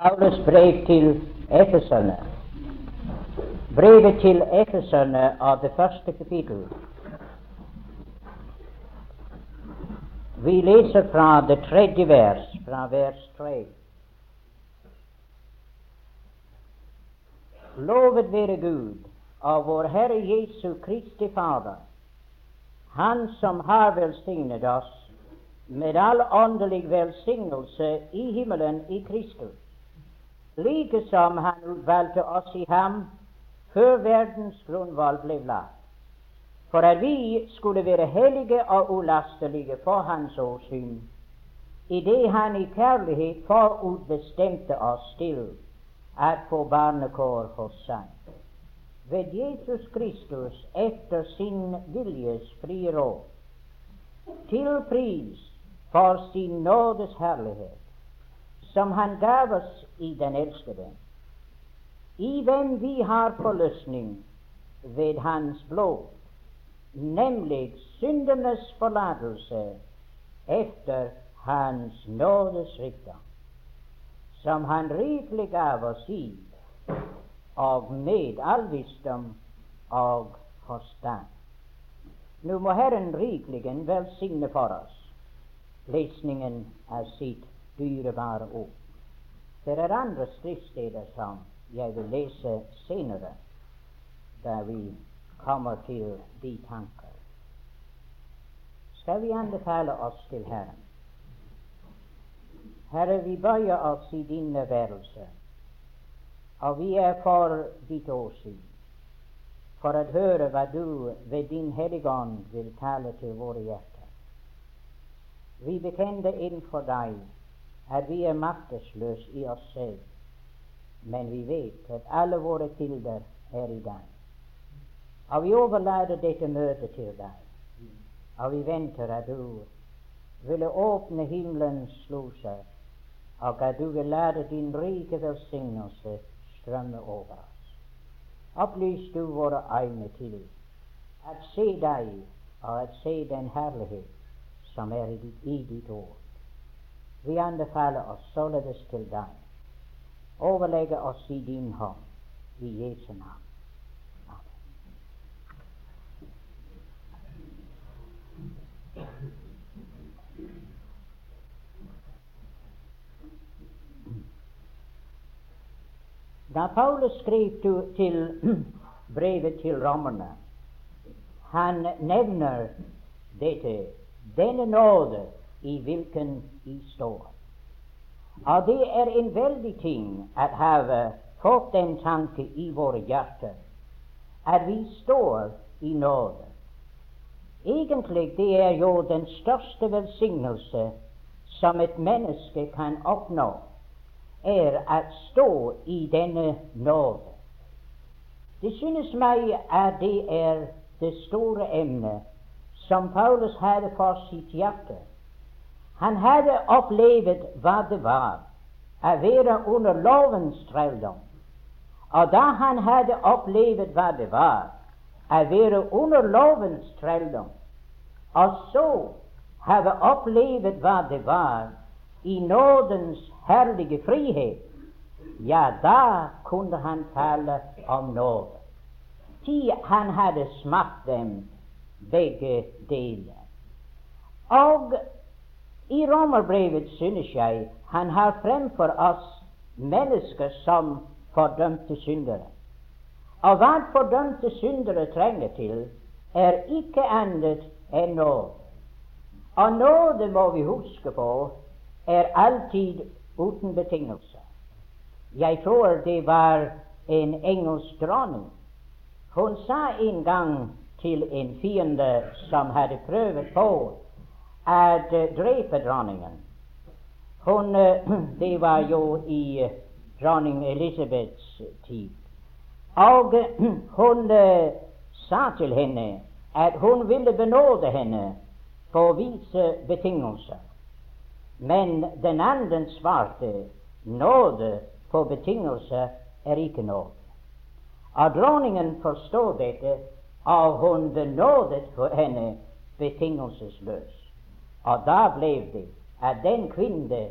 Paulus brev til Efeserne. Brevet til Efeserne av det første kapittel. Vi leser fra det tredje vers, fra vers tre. Lovet være Gud av vår Herre Jesu Kristi Fader, Han som har velsignet oss med all åndelig velsignelse i himmelen i Kristus like som han utvalgte oss i ham før verdens grunnvoll ble lagt, for at vi skulle være hellige og ulastelige for Hans åsyn, idet Han i kjærlighet forutbestemte oss til at få barnekår hos seg. Ved Jesus Kristus etter sin viljes frie råd, til pris for sin nådes herlighet, som Han gav oss i den elskede, i hvem vi har forløsning ved Hans blod, nemlig syndenes forlatelse efter Hans nådes rikdom, som Han rikelig gav oss i, og med all visdom og forstand. Nå må Herren rikelig velsigne for oss lesningen av sitt dyrebare ord. Det er andre skriftsteder som jeg vil lese senere, da vi kommer til de tanker. Skal vi anbefale oss til Herren? Herre, vi bøyer oss i din nærværelse, og vi er for ditt åsyn, for å høre hva du ved din Helligånd vil tale til våre hjerter. Vi bekjenner innenfor deg at vi er maktesløse i oss selv, men vi vet at alle våre kilder er i deg. Og vi overlater dette møtet til deg, og vi venter at du ville åpne himmelens sluser, og at du vil lære din rike velsignelse strømme over oss. Opplys du våre øyne til at se deg og at se den herlighet som er i ditt, ord. Vi anbefaler oss således til deg. Overlegge oss i din hånd, i Jesu navn. Da Paulus skrev til brevet til rommerne, han nevner dette, denne nåde i hvilken de står. Og det er en veldig ting at ha fått den tanke i våre hjerter at vi står i nåde. Egentlig det er jo den største velsignelse som et menneske kan oppnå, er å stå i denne nåde. Det synes meg at det er det store emnet som Paulus hadde for sitt hjerte. Han hadde opplevd hva det var å være under lovens trelldom. Og da han hadde opplevd hva det var å være under lovens trelldom, og så hadde opplevd hva det var i nådens herlige frihet, ja, da kunne han tale om nåde. Til han hadde smakt dem begge deler. Og i romerbrevet synes jeg han har fremfor oss mennesker som fordømte syndere. Og hva fordømte syndere trenger til, er ikke annet enn nåde. Og nåde, må vi huske på, er alltid uten betingelser. Jeg tror det var en engelsk dronning. Hun sa en gang til en fiende som hadde prøvd på at drepe dronningen. Hun, uh, det var jo i uh, dronning Elisabeths tid. Og hun sa til henne at hun ville benåde henne på visse betingelser. Men den andre svarte nåde på betingelser er ikke nåde. Og dronningen forstod dette, og hun benådet for henne betingelsesløst. Og da ble det at den kvinne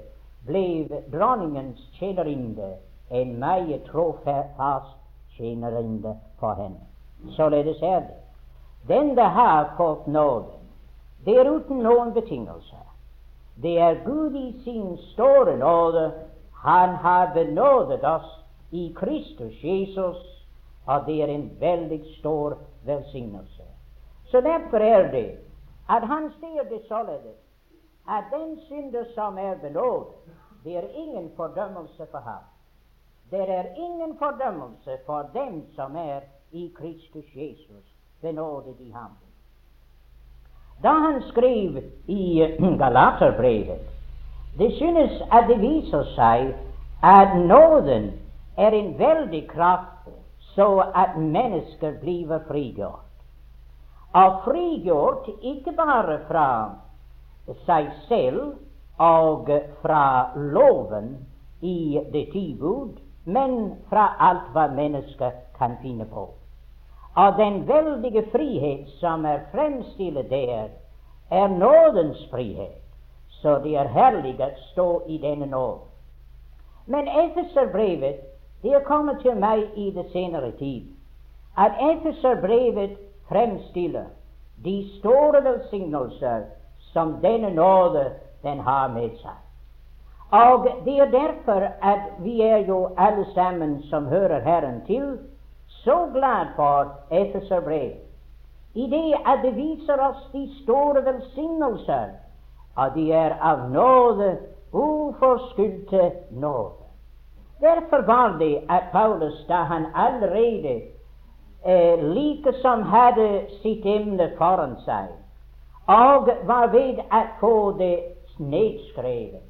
ble dronningens tjenerinne en meget trofast tjenerinne for henne. Således er det. Den det har fått nåden, det er uten noen betingelser. Det er Gud i sin store nåde. Han har benådet oss i Kristus Jesus, og det er en veldig stor velsignelse. Så derfor er det at han sier det således at den synder som er benådet, det er ingen fordømmelse for ham. Det er ingen fordømmelse for dem som er i Kristus Jesus, benådet i ham. Da han skrev i Galaterbrevet, det synes at det viser seg at nåden er en veldig kraft så at mennesker blir frigjort. Og frigjort ikke bare fra seg selv og fra loven i det tilbud, men fra alt hva mennesket kan finne på. Og den veldige frihet som er fremstilt der, er nådens frihet. Så det er herlig å stå i denne nåd. Men Efeserbrevet det er kommet til meg i det senere tid at Efeserbrevet fremstiller de store velsignelser som denne nåde den har med seg. Og det er derfor at vi er jo alle sammen som hører Herren til, så glad for Efeserbrev. I det at det viser oss de store velsignelser, og de er av nåde, uforskyldte nåde. Derfor var det at Paulus, da han allerede eh, like som hadde sitt emne foran seg, og var ved å få det nedskrevet.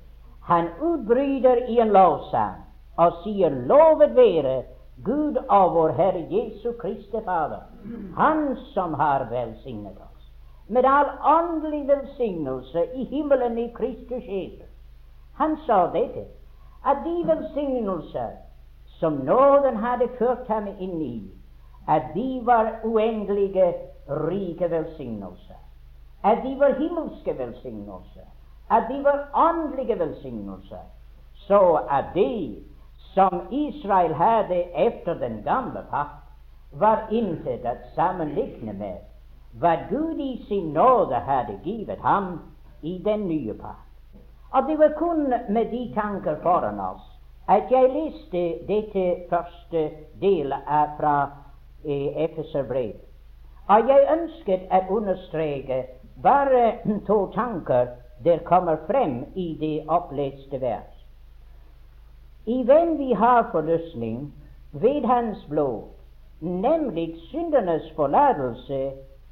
Han utbryter i en lovsang og sier 'Lovet være Gud og vår Herre Jesu Kristi Fader', Han som har velsignet oss med all åndelig velsignelse i himmelen i Kristus Jesus. Han sa dette, at de velsignelser som nåden hadde ført ham inn i, at de var uendelige, rike velsignelser. At de var himmelske velsignelser, at de var åndelige velsignelser, så at de som Israel hadde efter den gamle pakt, var intet å sammenligne med hva Gud i sin nåde hadde givet ham i den nye pakt. Og det var kun med de tanker foran oss at jeg leste dette første del fra eh, Efeserbrev. Og jeg ønsket å understreke bare to tanker der kommer frem i det oppleste vers. I hvem vi har forløsning ved Hans blod, nemlig syndernes forlatelse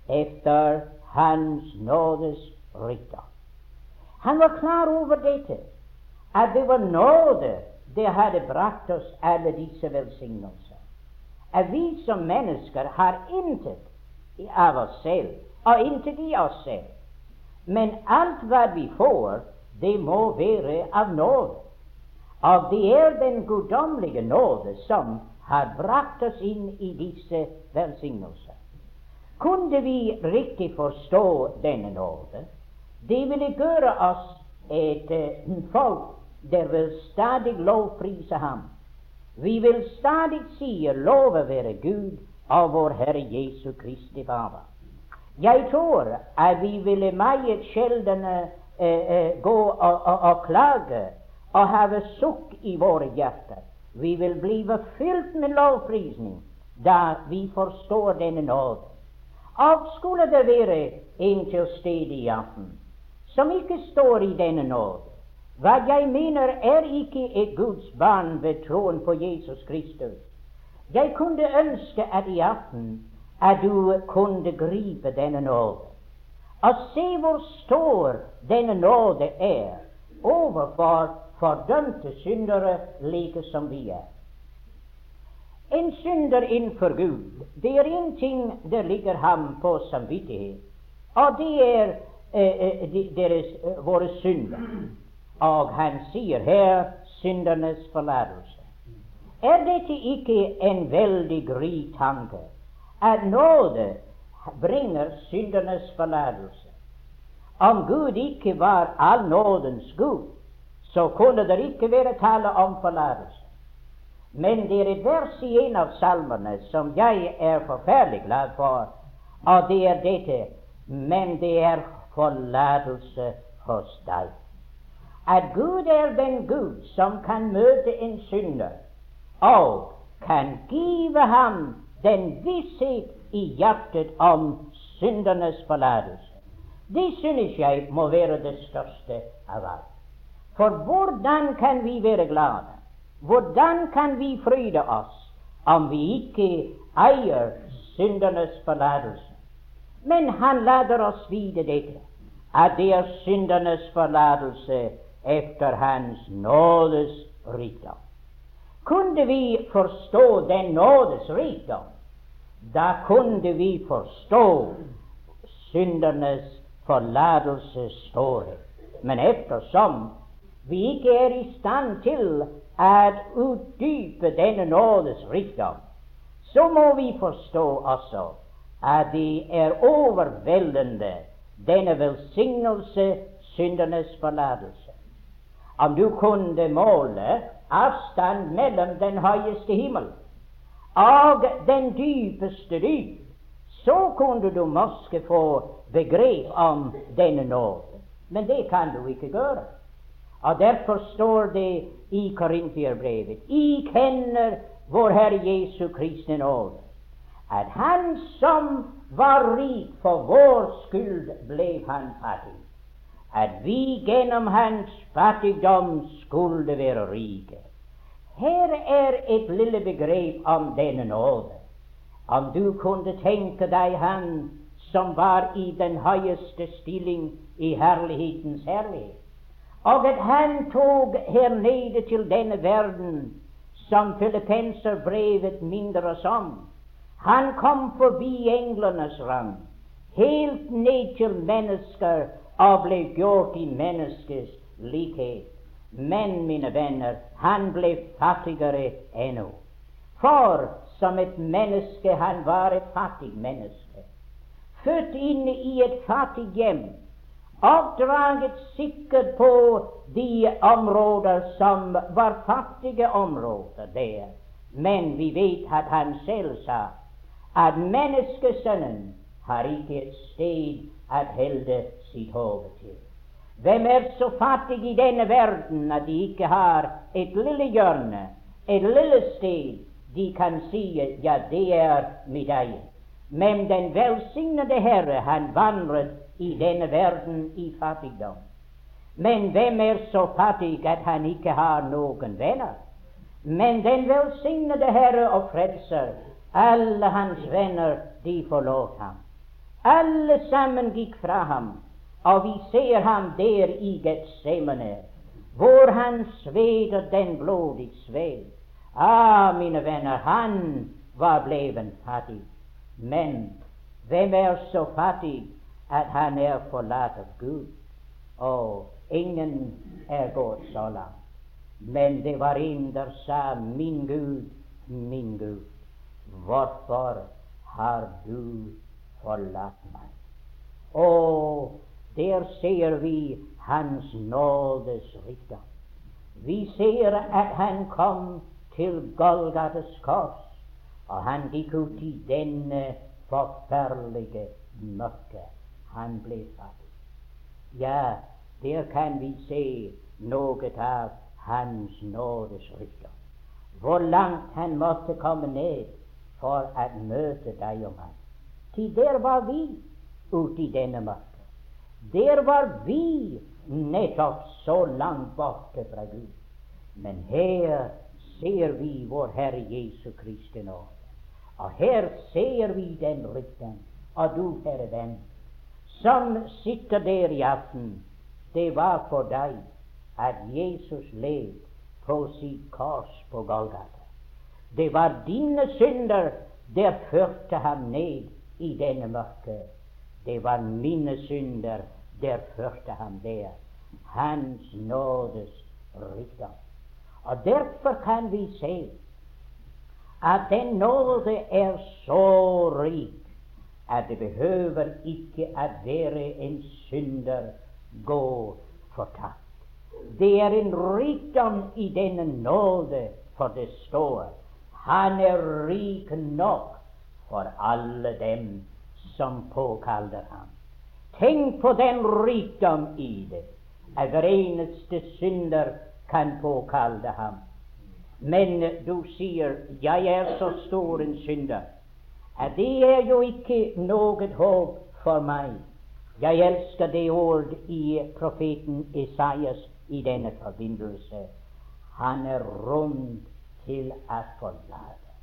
efter Hans nådes rikdom. Han var klar over dette, at det var nåde det hadde brakt oss alle disse velsignelser. At vi som mennesker har intet av oss selv og intet i oss selv. Men alt hva vi får, det må være av nåde. Og det er den guddommelige nåde som har brakt oss inn i disse velsignelser. Kunne vi riktig forstå denne nåde, det ville gjøre oss et folk der vil stadig lovprise ham. Vi vil stadig si love være Gud av vår Herre Jesu Kristi Fader. Jeg tror at vi ville meget sjelden eh, eh, gå og, og, og, klage og have sukk i våre hjerter. Vi vil bli fylt med lovprisning da vi forstår denne nåde. Og skulle det være en til stede i aften som ikke står i denne nåde, hva jeg mener er ikke et Guds barn ved troen på Jesus Kristus. Jeg kunne ønske at i aften at du kunne gripe denne nåde. Og se hvor stor denne nåde er overfor fordømte syndere like som vi er. En synder innenfor Gud, det er én ting der ligger ham på samvittighet, og det er eh, eh deres, eh, våre synder. Og han sier her syndernes forlatelse. Er dette ikke en veldig gri tanke? at nåde bringer syndernes forlatelse. Om Gud ikke var all nådens Gud, så kunne det ikke være tale om forlatelse. Men det er et vers i en av salmene som jeg er forferdelig glad for, og det er dette Men det er forlatelse hos deg. At Gud er den Gud som kan møte en synder, og kan give ham den visshet i hjertet om syndernes forlatelse. Det synes jeg må være det største av alt. For hvordan kan vi være glade? Hvordan kan vi fryde oss om vi ikke eier syndernes forlatelse? Men han lader oss vite dette, at det er syndernes forlatelse efter Hans nådes rikdom. Kunne vi forstå den nådes rikdom, da kunne vi forstå syndernes forlatelse storhet. Men eftersom vi ikke er i stand til å utdype denne nådes rikdom, så må vi forstå også at det er overveldende, denne velsignelse, syndernes forlatelse. Om du kunne måle avstand mellom den høyeste himmel og den dypeste dyp, så kunne du måske få begrep om denne nåde. Men det kan du ikke gjøre. Og Derfor står det i Korinterbrevet I kjenner vår Herre Jesu Kristi nåde, at Han som var rik for vår skyld, ble han fattig. At vi gjennom hans fattigdom skulle være rike. Her er et lille begrep om denne nåde. Om du kunne tenke deg Han som var i den høyeste stilling i herlighetens herlighet og at han tok her nede til denne verden, som Filippenserbrevet minner oss om. Han kom forbi englenes rang, helt ned til mennesker, og ble gjort i menneskes likhet. Men, mine venner, han ble fattigere ennå. For som et menneske han var et fattig menneske. Født inne i et fattig hjem avdraget sikkert på de områder som var fattige områder der. Men vi vet at han selv sa at menneskesønnen har ikke et sted at helde sitt hode til. Hvem er så fattig i denne verden at de ikke har et lille hjørne, et lille sted de kan si ja, det er mitt eget? Men den velsignede Herre, han vandret i denne verden i fattigdom. Men hvem er så fattig at han ikke har noen venner? Men den velsignede Herre og Frelser, alle hans venner, de forlot ham. Alle sammen gikk fra ham, og vi ser ham der i Getsemane, hvor han sveder den blodige sved. Ah, mine venner, han var bleven fattig. Men hvem er så fattig at han er forlatt av Gud. Og ingen er gått så langt. Men det var en der sa, min Gud, min Gud, hvorfor har du forlatt meg? Og der ser vi Hans nådes rikdom. Vi ser at han kom til Golgates kors, og han gikk ut i denne forferdelige mørke han ble fattig. Ja, der kan vi se noe av Hans nådes rykter. Hvor langt han måtte komme ned for å møte deg og meg. Til der var vi ute i denne mørket. Der var vi nettopp så langt borte fra Gud. Men her ser vi vår Herre Jesu Kristi nåde. Og her ser vi den rykten. Og du, kjære venn, som sitter der i aften, det var for deg at Jesus led på sitt kors på Golgata. Det var dine synder der førte ham ned i denne mørke. Det var mine synder der førte han der. Hans nådes rikdom. Og derfor kan vi se at den nåde er så rik at det behøver ikke at være en synder gå fortapt. Det er en rikdom i denne nåde, for det står han er rik nok for alle dem som påkaller ham. Tenk på den rikdom i det, at hver eneste synder kan påkalle ham. Men du sier 'jeg er så stor en synder', det er jo ikke noe håp for meg. Jeg elsker det ord i profeten Isaias i denne forbindelse. Han er rund til å forlate.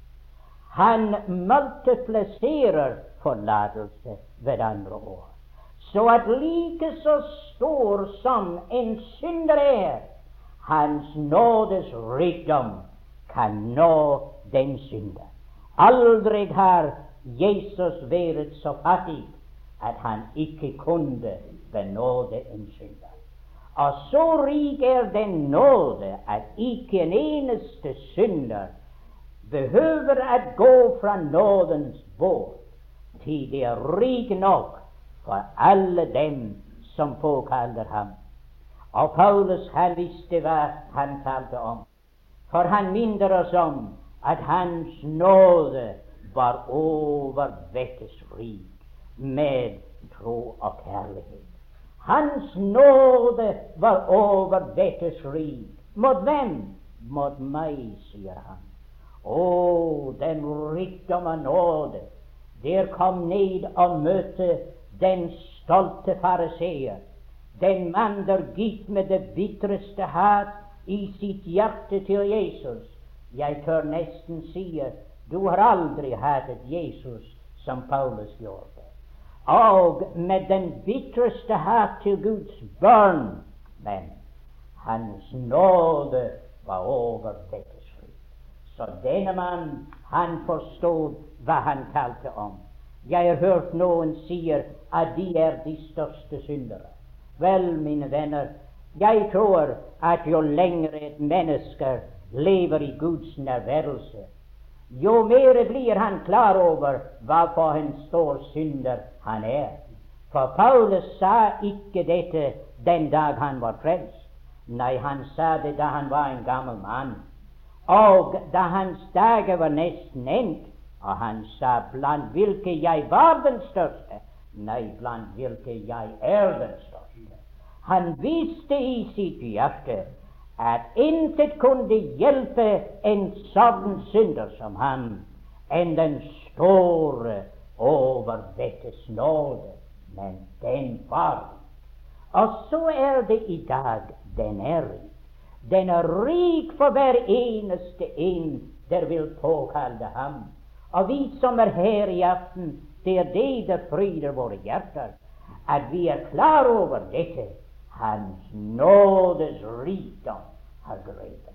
Han multipliserer forlatelse ved andre ord. Så at like så stor som en synder er, hans nådes rikdom kan nå den synder. Aldri har Jesus vært så fattig at han ikke kunne benåde en synder. Og så rik er den nåde at ikke en eneste synder behøver å gå fra nådens båt til det er rik nok for alle dem som påkaller ham. Og Paulus han visste hva han talte om. For han minner oss om at hans nåde var overvettesrik med tro og kjærlighet. Hans nåde var over. Mot hvem? Mot meg, sier han. Å, den rikdom av nåde. Der kom ned og møtte den stolte fariseer. Den mann der gikk med det bitreste hat i sitt hjerte til Jesus. Jeg tør nesten si du har aldri hatet Jesus som Paulus gjorde og med den bitreste hat til Guds barn. Men hans nåde var over dette skritt. Så denne mann, han forstod hva han talte om. Jeg har hørt noen sier at de er de største syndere. Vel, mine venner, jeg tror at jo lenger et menneske lever i Guds nærværelse, jo mer blir han klar over hva for en stor synder han er. For Paulus sa ikke dette den dag han var frelst. Nei, han sa det da han var en gammel mann. Og da hans dager var nesten endt, og han sa blant hvilke jeg var den største. Nei, blant hvilke jeg er den største. Han visste i sitt hjerte at intet kunne hjelpe en sånn synder som ham enn den store overvettes nåde. Men den var Og så er det i dag den er rik. Den er rik for hver eneste en der vil påkalle ham. Og vi som er her i aften, det er det der fryder våre hjerter. At vi er klar over dette hans nådes rikdom har grepet.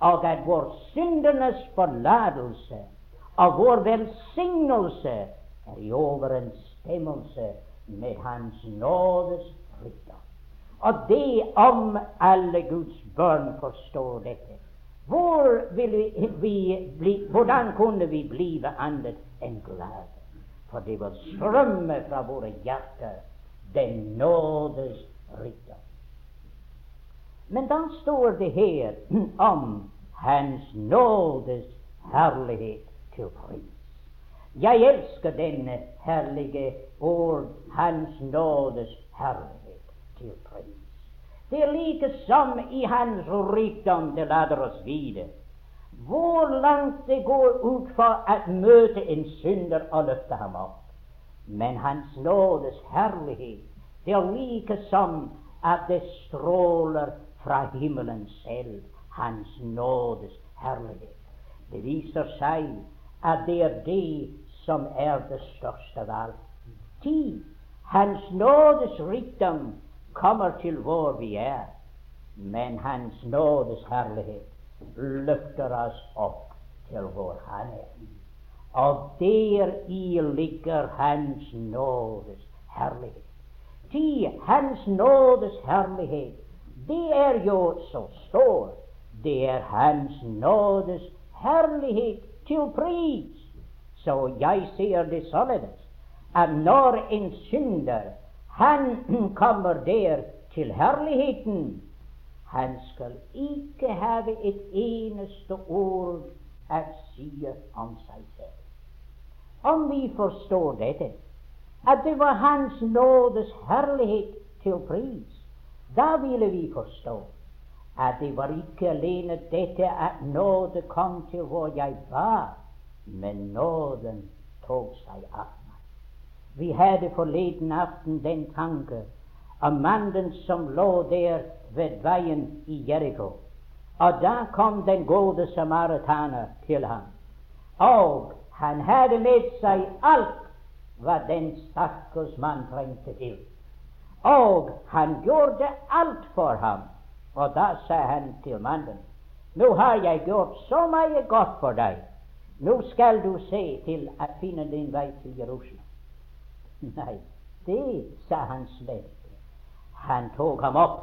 Og at vår syndernes forlatelse og vår velsignelse er i overensstemmelse med Hans nådes rikdom. Og det om alle Guds barn forstår dette, hvor vi, vi bli, hvordan kunne vi blive annet enn glade? For det vil strømme fra våre hjerter den nådes rikdom. Men da står det her om Hans nådes herlighet til pris. Jeg elsker denne herlige ord, Hans nådes herlighet til pris. Det er like som i Hans rikdom det lader oss vite. Hvor langt det går ut for å møte en synder og løfte ham opp. Men Hans nådes herlighet, det er like som at det stråler fra himmelen selv, Hans nådes herlighet. Det viser seg at det er det som er det største av alt. Ti, Hans nådes rikdom kommer til hvor vi er, men Hans nådes herlighet løfter oss opp til vår Herre. er. Og i ligger Hans nådes herlighet. Ty Hans nådes herlighet det er jo så stor. Det er Hans nådes herlighet til pris. Så jeg sier det således at når en synder han kommer der til herligheten, Han skal ikke have et eneste ord å si om seg selv. Om vi forstår dette, at det var Hans nådes herlighet til pris, da ville vi forstå at det var ikke alene dette at nåde kom til hvor jeg var, men nåden tok seg av meg. Vi hadde forleden aften den tanke om mannen som lå der ved veien i Jeriko. Og da kom den gode samaritaner til ham. Og han hadde med seg alt hva den stakkars mann trengte til. Og han gjorde alt for ham. Og da sa han til mannen, nå har jeg gjort så mye godt for deg. Nå skal du se til å finne din vei til Jerusalem. Nei, det sa han slett ikke. Han tok ham opp,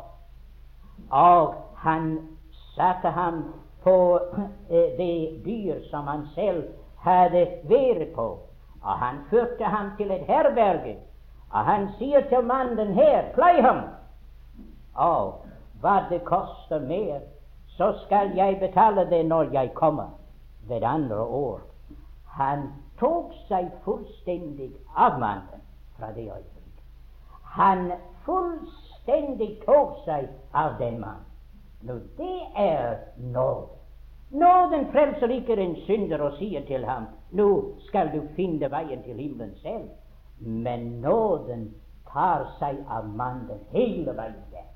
og han satte ham på eh, det dyr som han selv hadde vært på. Og han førte ham til et herberge. Og han sier til mannen her, plei ham. Og hva det koster mer, så skal jeg betale det når jeg kommer ved andre år. Han tok seg fullstendig av mannen fra det øyeblikk. Han fullstendig tok seg av den mannen. Nå, det er nåde. Nåden frelser ikke en synder og sier til ham nå skal du finne veien til himmelen selv. Men nåden tar seg av mannen hele veien der.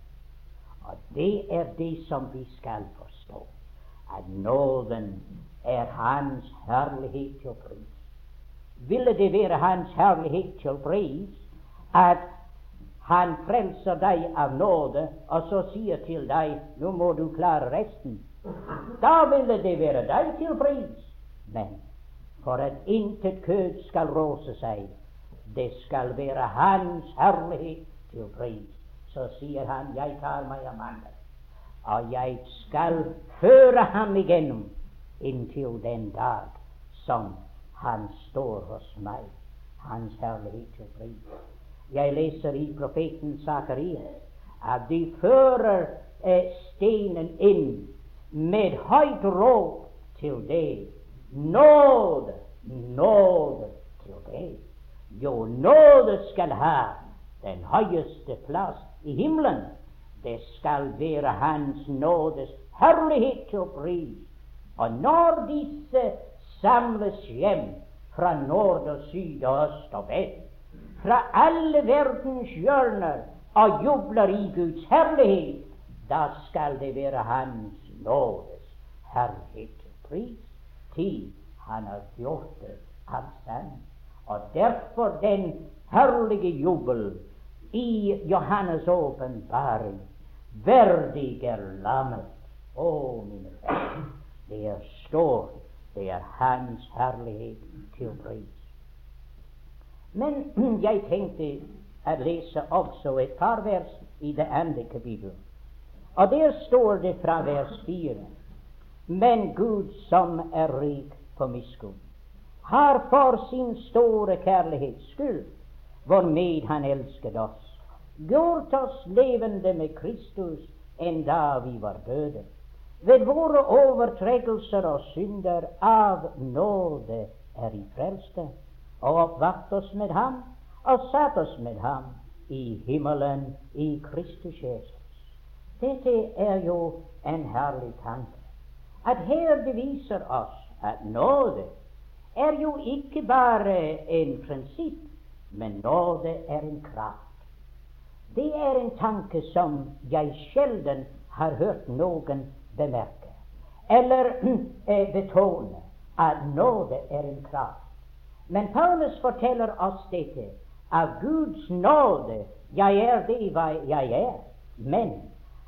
Og det er det som vi skal forstå. At nåden er Hans herlighet til pris. Ville det være Hans herlighet til pris at Han frelser deg av nåde, og så sier til deg nå må du klare resten. Da ville det være deg til pris. Men for at intet kød skal råse seg, det skal være Hans herlighet til pris så sier han, 'Jeg tar meg av mannen', og jeg skal føre ham igjennom inntil den dag som han står hos meg. Hans herlighet til pris. Jeg leser i profeten Sakarias at de fører eh, stenen inn med høyt råd til deg. Nåde, nåde til deg. Jo, nåde skal ha den høyeste plass i himmelen. Det skal være Hans nådes herlighet til pris. Og når disse samles hjem fra nord og syd og øst og vest, fra alle verdens hjørner, og jubler i Guds herlighet, da skal det være Hans nådes herlighet til. Til Han har gjort det av sand. Og derfor den herlige jubel i Johannes' åpenbaring. Verdig er lammet. Å, mine venner, det er stort. Det er Hans herlighet til pris. Men jeg tenkte å lese også et par vers i det andre kapittelet. Og der står det fra vers fire Men Gud som er rik på miskunn, har for sin store kjærlighets skyld hvormed Han elsket oss, gjort oss levende med Kristus enn da vi var døde. Ved våre overtredelser og synder av nåde er vi frelste, og oppvakt oss med ham og satt oss med ham i himmelen i Kristus Jesus. Dette er jo en herlig tanke. At her beviser oss at nåde er jo ikke bare en prinsipp, men nåde er en kraft. Det er en tanke som jeg sjelden har hørt noen bemerke eller eh, betone at nåde er en kraft. Men Paulus forteller oss dette. Av Guds nåde jeg er det hva jeg er. Men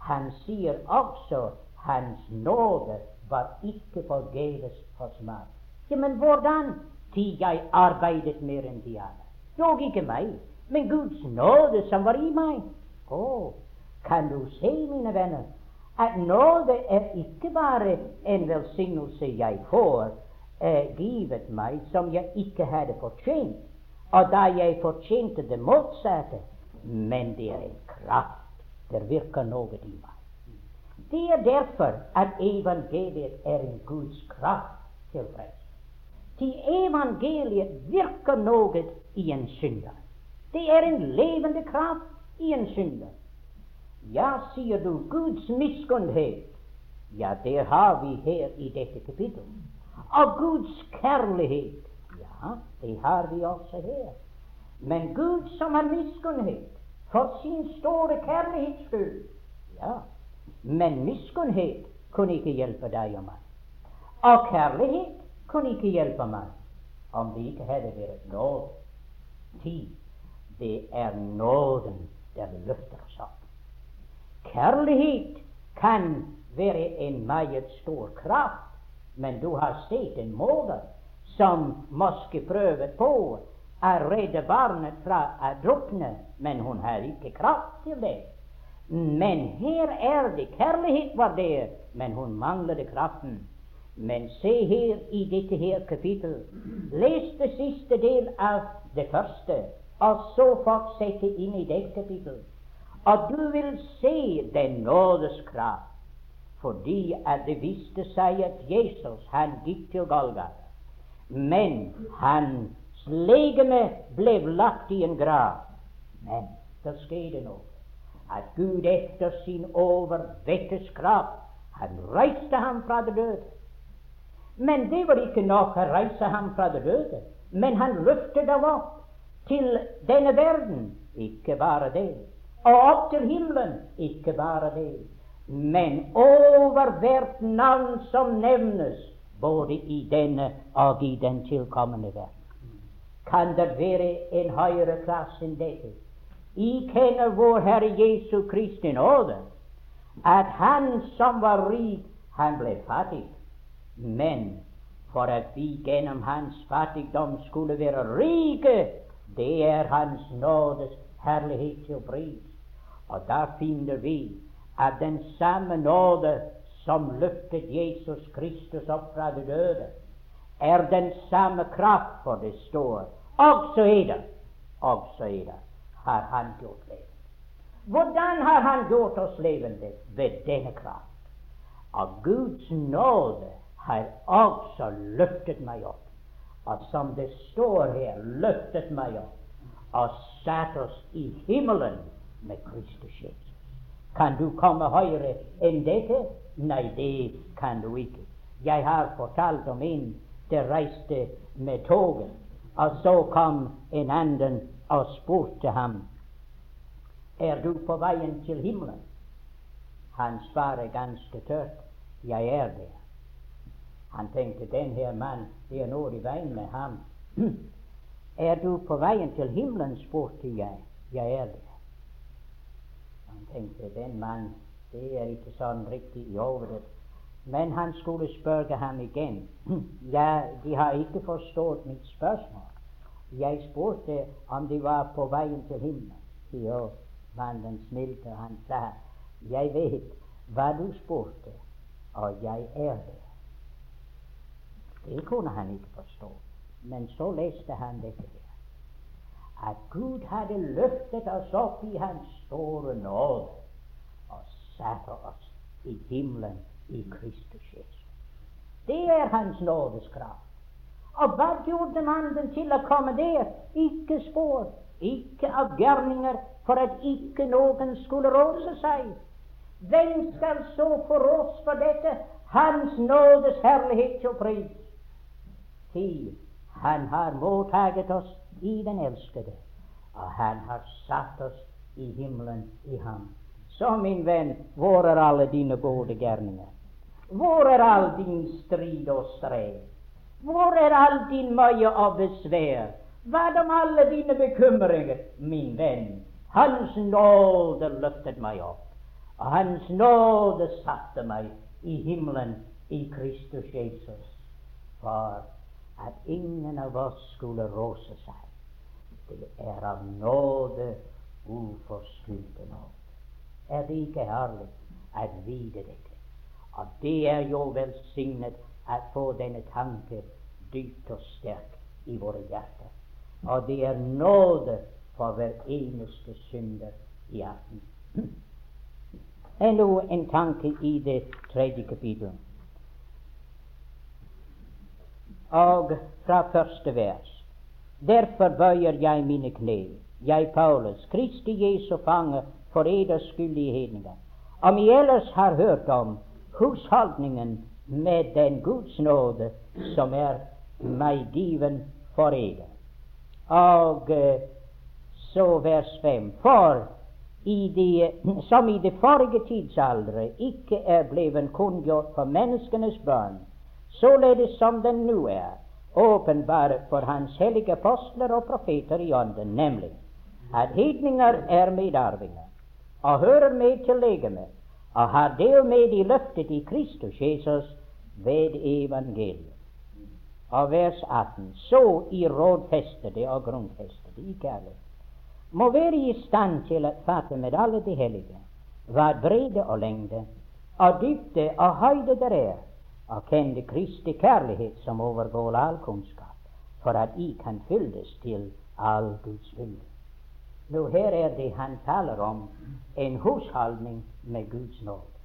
han sier også hans nåde var ikke forgjeves hos meg. Ja, men hvordan? Til jeg arbeidet mer enn de andre. Dog ikke meg, men Guds nåde som var i meg. Å, kan du se, mine venner, at nåde er ikke bare en velsignelse jeg får eh, givet meg, som jeg ikke hadde fortjent, og da jeg fortjente det motsatte, men det er en kraft. Det virker noe i meg. Det er derfor at evangeliet er en Guds kraft til frelse. Til evangeliet virker noe i en synder. Det er en levende kraft i en synder. Ja, sier du, Guds miskunnhet. Ja, det har vi her i dette kapittel. Og Guds kjærlighet. Ja, det har vi også her. Men Gud som har miskunnhet for sin store kjærlighets skyld. Ja, men miskunnhet kunne ikke hjelpe deg og meg. Og kjærlighet kunne ikke hjelpe meg om det ikke hadde vært nåde. Tid. Det er nåden der løfter oss opp. Kjærlighet kan være en meget stor kraft, men du har sett en måte som måske prøver på å redde barnet fra å drukne, men hun har ikke kraft til det. Men her er det kjærlighet var der, men hun manglet kraften. Men se her i dette her kapittel. Les det siste del av det første, og så fortsette inn i det kapittel. Og du vil se den nådes kraft, fordi at det viste seg at Jesus han gikk til Golgata. Men hans legeme ble lagt i en grav. Men det skjedde noe at Gud etter sin overvettes kraft han reiste ham fra det døde. Men det var ikke nok å reise ham fra det døde, men han løftet ham opp til denne verden. Ikke bare det. Og opp til himmelen. Ikke bare det. Men over hvert navn som nevnes, både i denne og i den tilkommende verden. Kan det være en høyere klasse enn dette? I kjenner vår Herre Jesu Kristi nåde, at han som var rik, han ble fattig. Men for at vi gjennom hans fattigdom skulle være rike, det er Hans nådes herlighet til pris. Og da finner vi at den samme nåde som løftet Jesus Kristus opp fra de døde, er den samme kraft, for det står. Også er det, også er det har Han gjort levende. Hvordan har Han gjort oss levende? Ved denne kraft. Og Guds nåde har også løftet meg opp. Og som det står her, løftet meg opp og satt oss i himmelen med Kristus Jesus. Kan du komme høyere enn dette? Nei, det kan du ikke. Jeg har fortalt om en der reiste med toget, og så kom en annen og spurte ham er du på veien til himmelen. Han svarer ganske tørt jeg er det. Han tenkte den her mann, det er noe i veien med ham. er du på veien til himmelen, spurte jeg. Jeg er det. Tenkte den mann, det er ikke sånn riktig i hodet. Men han skulle spørre ham igjen. ja, de har ikke forstått mitt spørsmål. Jeg spurte om de var på veien til himmelen. Jo, mannen smilte, han sa, jeg vet hva du spurte, og jeg er det. Det kunne han ikke forstå. Men så leste han dette her. At Gud hadde løftet oss opp i Hans store nåde og satt oss i himmelen i Kristus Jesus. Det er Hans nådeskrav. Og hva gjorde mannen til å komme der? Ikke spor, ikke av gjerninger, for at ikke noen skulle råse seg. Hvem skal så få ros for dette? Hans nådes herlighet til pris. Til Han har mottaget oss i den elskede, og Han har satt oss i himmelen i ham. Så, min venn, hvor er alle dine gode gjerninger? Hvor er all din strid og strev? Hvor er all din møye og besvær? Hva om alle dine bekymringer, min venn? Hans nåde løftet meg opp, og Hans nåde satte meg i himmelen i Kristus Jesus, for at ingen av oss skulle rose seg. Er av nåde, uforskyldte nåde. Er det ikke herlig å vite dette? Og det er jo velsignet å få denne tanke dypt og sterk i våre hjerter. Og det er nåde for hver eneste synder i aften. Enda en tanke i det tredje kapitlet. Og fra første vers. Derfor bøyer jeg mine kne, jeg Paulus, Kristi Jesu fange, for eders skyld. Om I ellers har hørt om husholdningen med den Guds nåde som er meg given for eder. Og eh, så vers 5. For i de, som i det forrige tidsaldre ikke er blevet kunngjort for menneskenes barn, således som den nå er, åpenbare for Hans hellige apostler og profeter i ånden, nemlig at hedninger er medarvinger og hører med til legemet og har del med i løftet i Kristus Jesus ved evangeliet. Og vers 18. Så i rådfestede og grunnfestede i kjærlighet må være i stand til å fatte med alle de hellige hva brede og lengde og dybde og høyde der er, og kjenne Kristi kjærlighet som overgår all kunnskap, for at I kan fylles til all Guds vilje. Nå her er det han taler om en husholdning med Guds nåde.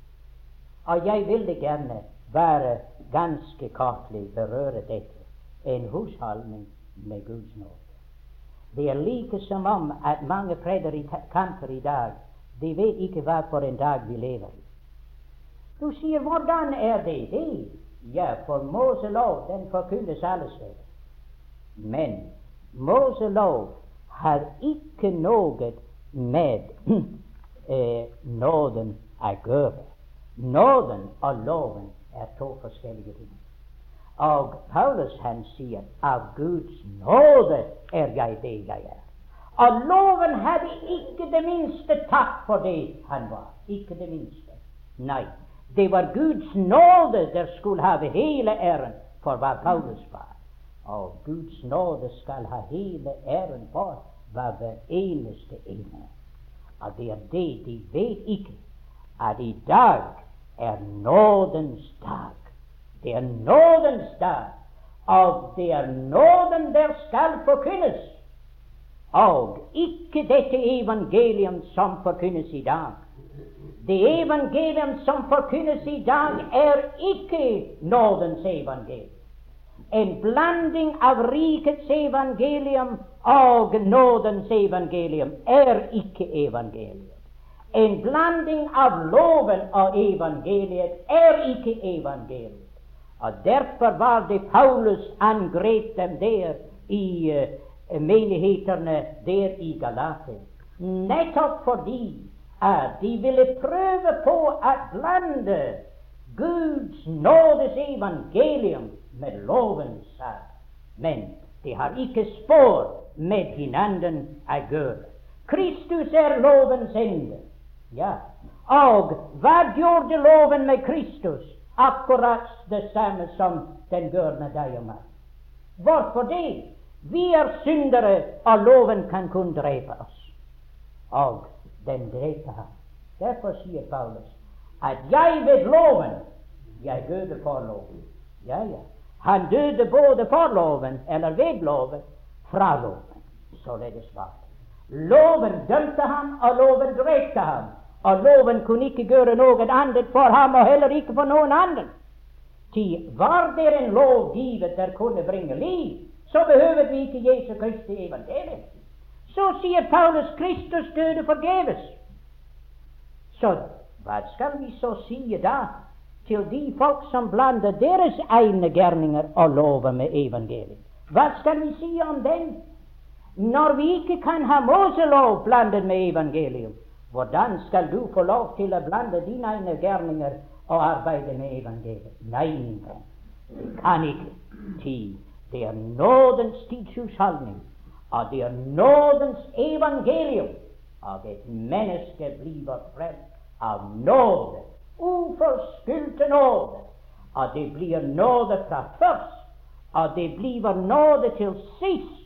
Og jeg ville gjerne bare ganske kortlig berøre dette. En husholdning med Guds nåde. Det er like som om at mange predikanter i dag de vet ikke hva for en dag vi lever i. Du sier 'hvordan er det det?' Ja, for Moselov den forkynnes alle steder. Men Moselov har ikke noe med eh, nåden å gjøre. Nåden og loven er to forskjellige ting. Og Paulus han sier av Guds nåde er jeg det jeg er. Og loven hadde ikke det minste takk for det han var. Ikke det minste. Nei. Det var Guds nåde der skulle ha hele æren for hva Paulus var. Og Guds nåde skal ha hele æren for hva hver eneste ene. Og det er det de vet ikke, at i dag er nådens dag. Det er nådens dag, og det er nåden der skal forkynnes. Og ikke dette evangelium som forkynnes i dag. Det evangelium som forkynnes i dag, er ikke nådens evangelium. En blanding av rikets evangelium og nådens evangelium er ikke evangeliet. En blanding av loven og evangeliet er ikke evangeliet. Og Derfor var det Paulus angrep dem der i uh, menighetene der i Galatia. Nettopp fordi at de ville prøve på å blande Guds nådes evangelium med lovens sak. Men de har ikke spor med hverandre å gjøre. Kristus er lovens ende. Ja. Og hva gjorde loven med Kristus? Akkurat det samme som den gjør med deg og meg. Hvorfor det? Vi er syndere, og loven kan kun drepe oss. Og den dreper ham. Derfor sier Paulus at jeg ved loven Jeg døde for loven. Ja, ja. Han døde både for loven, eller ved loven, fra loven. Således var det. Loven dømte ham, og loven drepte ham. Og loven kunne ikke gjøre noe annet for ham, og heller ikke for noen andre. Ty var det en lov givet der kunne bringe liv, så behøvde vi ikke Jesu Kristi evangelium. Så sier Paulus Kristus døde forgjeves. Så hva skal vi så si da til de folk som blander deres egne gjerninger og lover med evangeliet? Hva skal vi si om dem? Når vi ikke kan ha Moselov blandet med evangelium, hvordan skal du få lov til å blande dine egne gjerninger og arbeide med evangeliet? Nei, det kan ikke. Tid. Det er nådens tidshusholdning, og det er nådens evangelium. Og et menneske blir frelst av nåde, uforskyldte nåde. Og det blir nåde fra først, og det blir nåde til sist.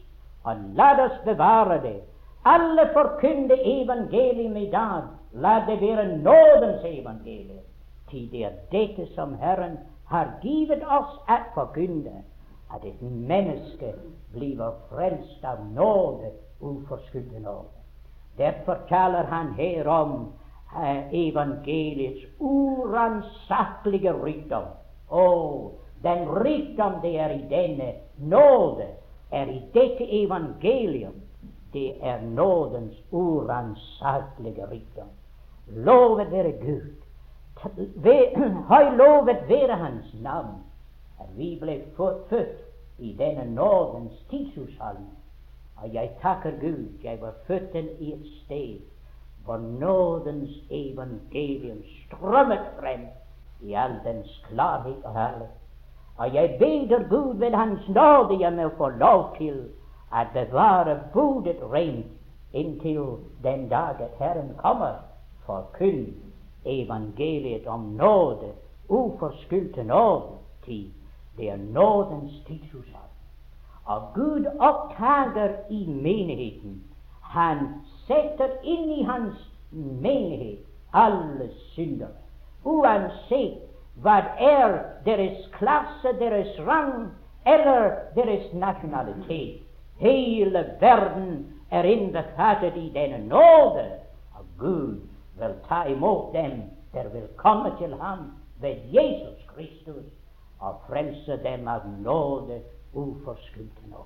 Og la oss bevare det alle forkynner evangelium i dag. La det være nådens evangelium. Til det er dette som Herren har givet oss å forkynne. At et menneske blir frelst av nåde, uforskyldt nåde. Derfor taler han her om eh, evangeliets uransakelige rikdom. Å, den rikdom det er i denne nåde, er i dette evangelium. Det er nådens uransakelige rikdom. Lovet være Gud. Høy lovet være Hans navn. At vi ble født i denne nådens tidshusholdning. Og jeg takker Gud jeg var født i et sted hvor nådens evangelium strømmet frem i all dens klarhet og herlighet. Og jeg beder Gud ved Hans nåde jeg må få lov til å bevare bodet rent inntil den dag at Herren kommer for kun evangeliet om nåde, uforskyldte nåde, tid. Det er nådens tidshushold. Og Gud opptager i menigheten. Han setter inn i hans menighet alle syndere. Uansett hva er deres klasse, deres rang eller deres nasjonalitet. Hele verden er innbefattet i denne nåde. Og Gud vil ta imot dem der vil komme til ham ved Jesus Kristus og frelse dem av nåde uforskyldt nå.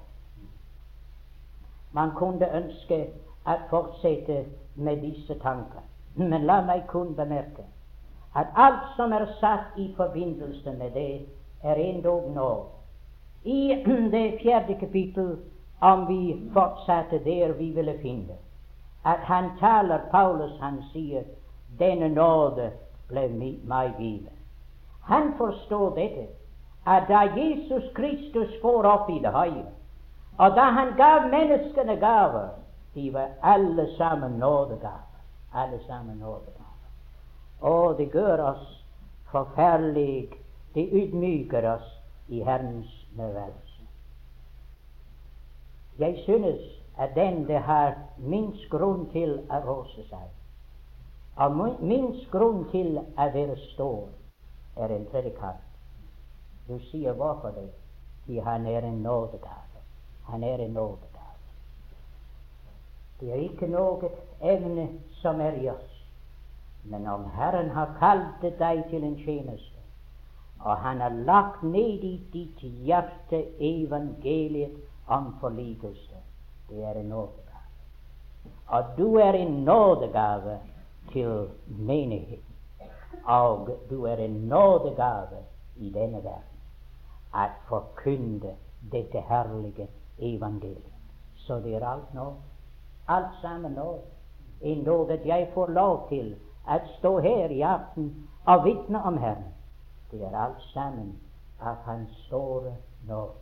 Man kunne ønske å fortsette med disse tanker, men la meg kun bemerke at alt som er satt i forbindelse med det, er endog nå. I det fjerde kapittel, om vi fortsatte der vi ville finne, at han taler Paulus, han sier, 'Denne nåde ble meg givet'. Han forstår dette at da Jesus Kristus får opp i det høye, og da han gav menneskene gaver, de var alle sammen nådegaver. Alle sammen nådegaver. Og det gjør oss forferdelig Det ydmyker oss i Herrens nødværelse. Jeg synes at den det har minst grunn til å rose seg, og minst grunn til å være stor, er en predikant. Du sier hvorfor det? Fordi han er en nådegave. Han er en nådegave. Det er ikke noe evne som er i oss. Men om Herren har kalt deg til en tjeneste, og Han har lagt ned i ditt hjerte evangeliet om forlikelse, det er en nådegave. Og du er en nådegave til menigheten. Og du er en nådegave i denne verden at forkynne dette herlige evangeliet. Så det er alt nå. Alt sammen nå. Endog at jeg får lov til å stå her i aften og vitne om Herren. Det er alt sammen av Hans store nåde.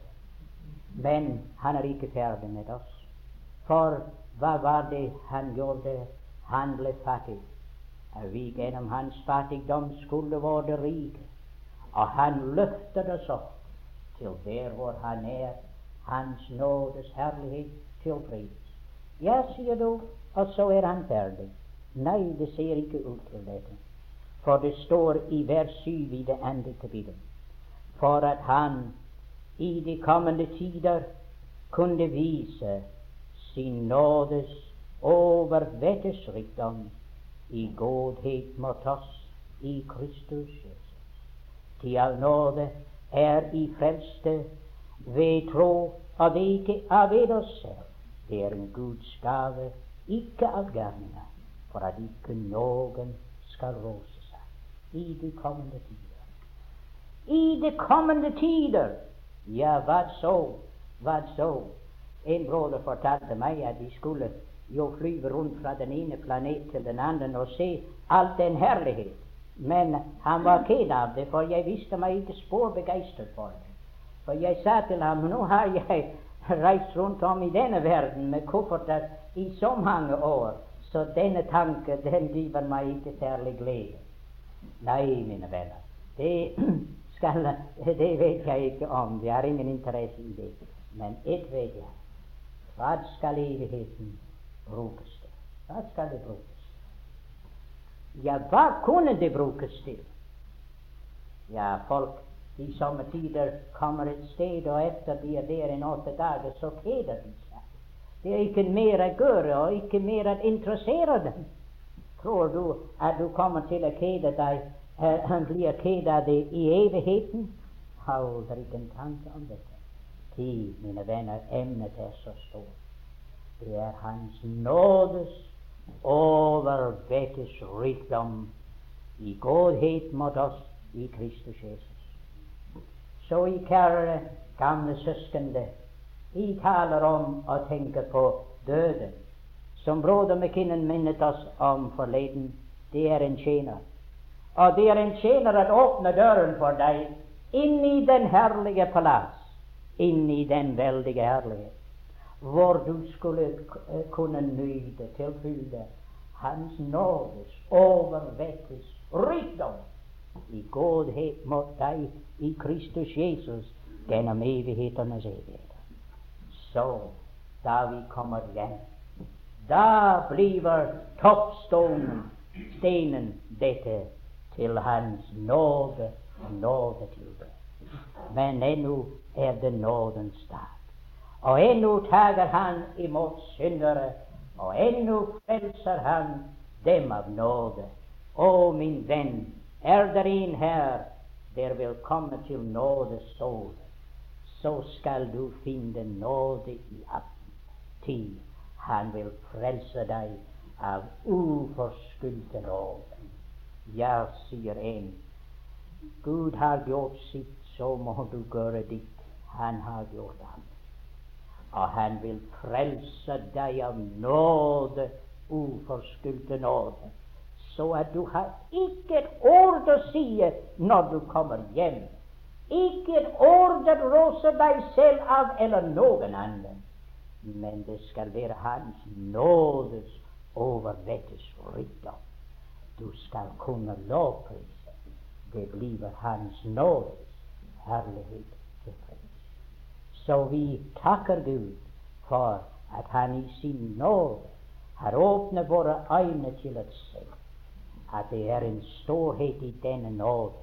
Men han er ikke ferdig med oss. For hva var det han gjorde? Han ble fattig. Og vi gjennom hans fattigdom skulle være rike. Og han løftet oss opp til der hvor han er, Hans nådes herlighet til pris. Ja, sier du, og så er han ferdig. Nei, det ser ikke ut til dette. For det står i vers 7 i det andre kapittelet for at han i de kommende tider kunne vise sin nådes overvettes rikdom i godhet mot oss i Kristus Jesus. Til all nåde er i frelste ved tro, det ikke av ved oss selv. Det er en Guds gave, ikke av gjerninger, for at ikke noen skal rose seg i de kommende tider. I de kommende tider! Ja, hva så? Hva så? En broder fortalte meg at de skulle jo flyve rundt fra den ene planet til den andre og se all den herlighet men han var ked av det, for jeg visste meg ikke spor begeistret for det. For jeg sa til ham nå har jeg reist rundt om i denne verden med kofferter i så mange år, så denne tanke den giver meg ikke særlig glede. Nei, mine venner, det, skal, det vet jeg ikke om. Jeg har ingen interesse i det. Men ett vet jeg. Hva skal evigheten brukes til? Hva skal det brukes ja, hva kunne det brukes til? Ja, folk i somme tider kommer et sted, og etter de er der en åtte dager, så kjeder de seg. Det er ikke mer å gjøre, og ikke mer å interessere dem. Tror du at du kommer til å kede deg uh, blir ked av det i evigheten? Aldri en tanke om dette. Tid, mine venner, emnet er så stort. Det er Hans nådes overvettes rikdom i godhet mot oss i Kristus Jesus. Så i kjære gamle søskende, vi taler om og tenker på døden. Som broder McKinnon minnet oss om forleden, det er en tjener. Og det er en tjener at åpne døren for deg inn i den herlige palass, inn i den veldige herlighet, hvor du skulle kunne nyte til fylde Hans nådes overvettes rikdom i godhet mot deg i Kristus Jesus gjennom evighetenes evigheter. Så, da vi kommer hjem, da blir toppstenen, stenen, dette til Hans nåde og nåde til deg. Men ennå er det nådens dag. Og ennå tager Han imot syndere, og ennå frelser Han dem av nåde. Å, min venn, er der en her der vil komme til nådestål, så skal du finne nåde i aften. Han vil frelse deg av uforskyldte nåde. Ja, sier en, Gud har gjort sitt, så må du gjøre ditt. Han har gjort alt. Og han vil frelse deg av nåde, uforskyldte nåde, så at du har ikke et ord å si når du kommer hjem. Ikke et ord å rose deg selv av eller noen annen. Men det skal være Hans nådes overvettes rikdom du skal kunne lovprise. Det blir Hans nådes herlighet. Så vi takker Gud for at Han i sin nåde har åpnet våre øyne til å se at det er en storhet i denne nåde.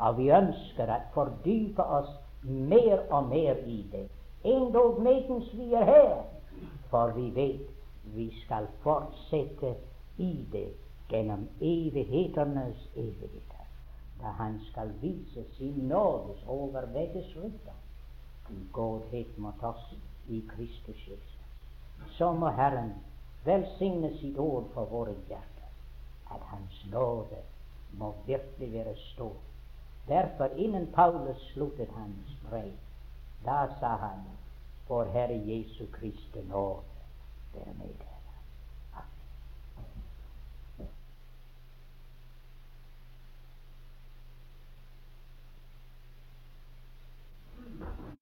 Og vi ønsker å fordype oss mer og mer i det, endog medens vi er her. For vi vet vi skal fortsette i det gjennom evighetenes evigheter, da Han skal vise sin nådes overvettes i godhet mot oss i Kristus Jesus. Så må Herren velsigne sitt ord for våre hjerter, at Hans nåde må virkelig være stor. Derfor, innen Paulus sluttet hans brev, da sa han, for Herre Jesu Kristi nåde være med.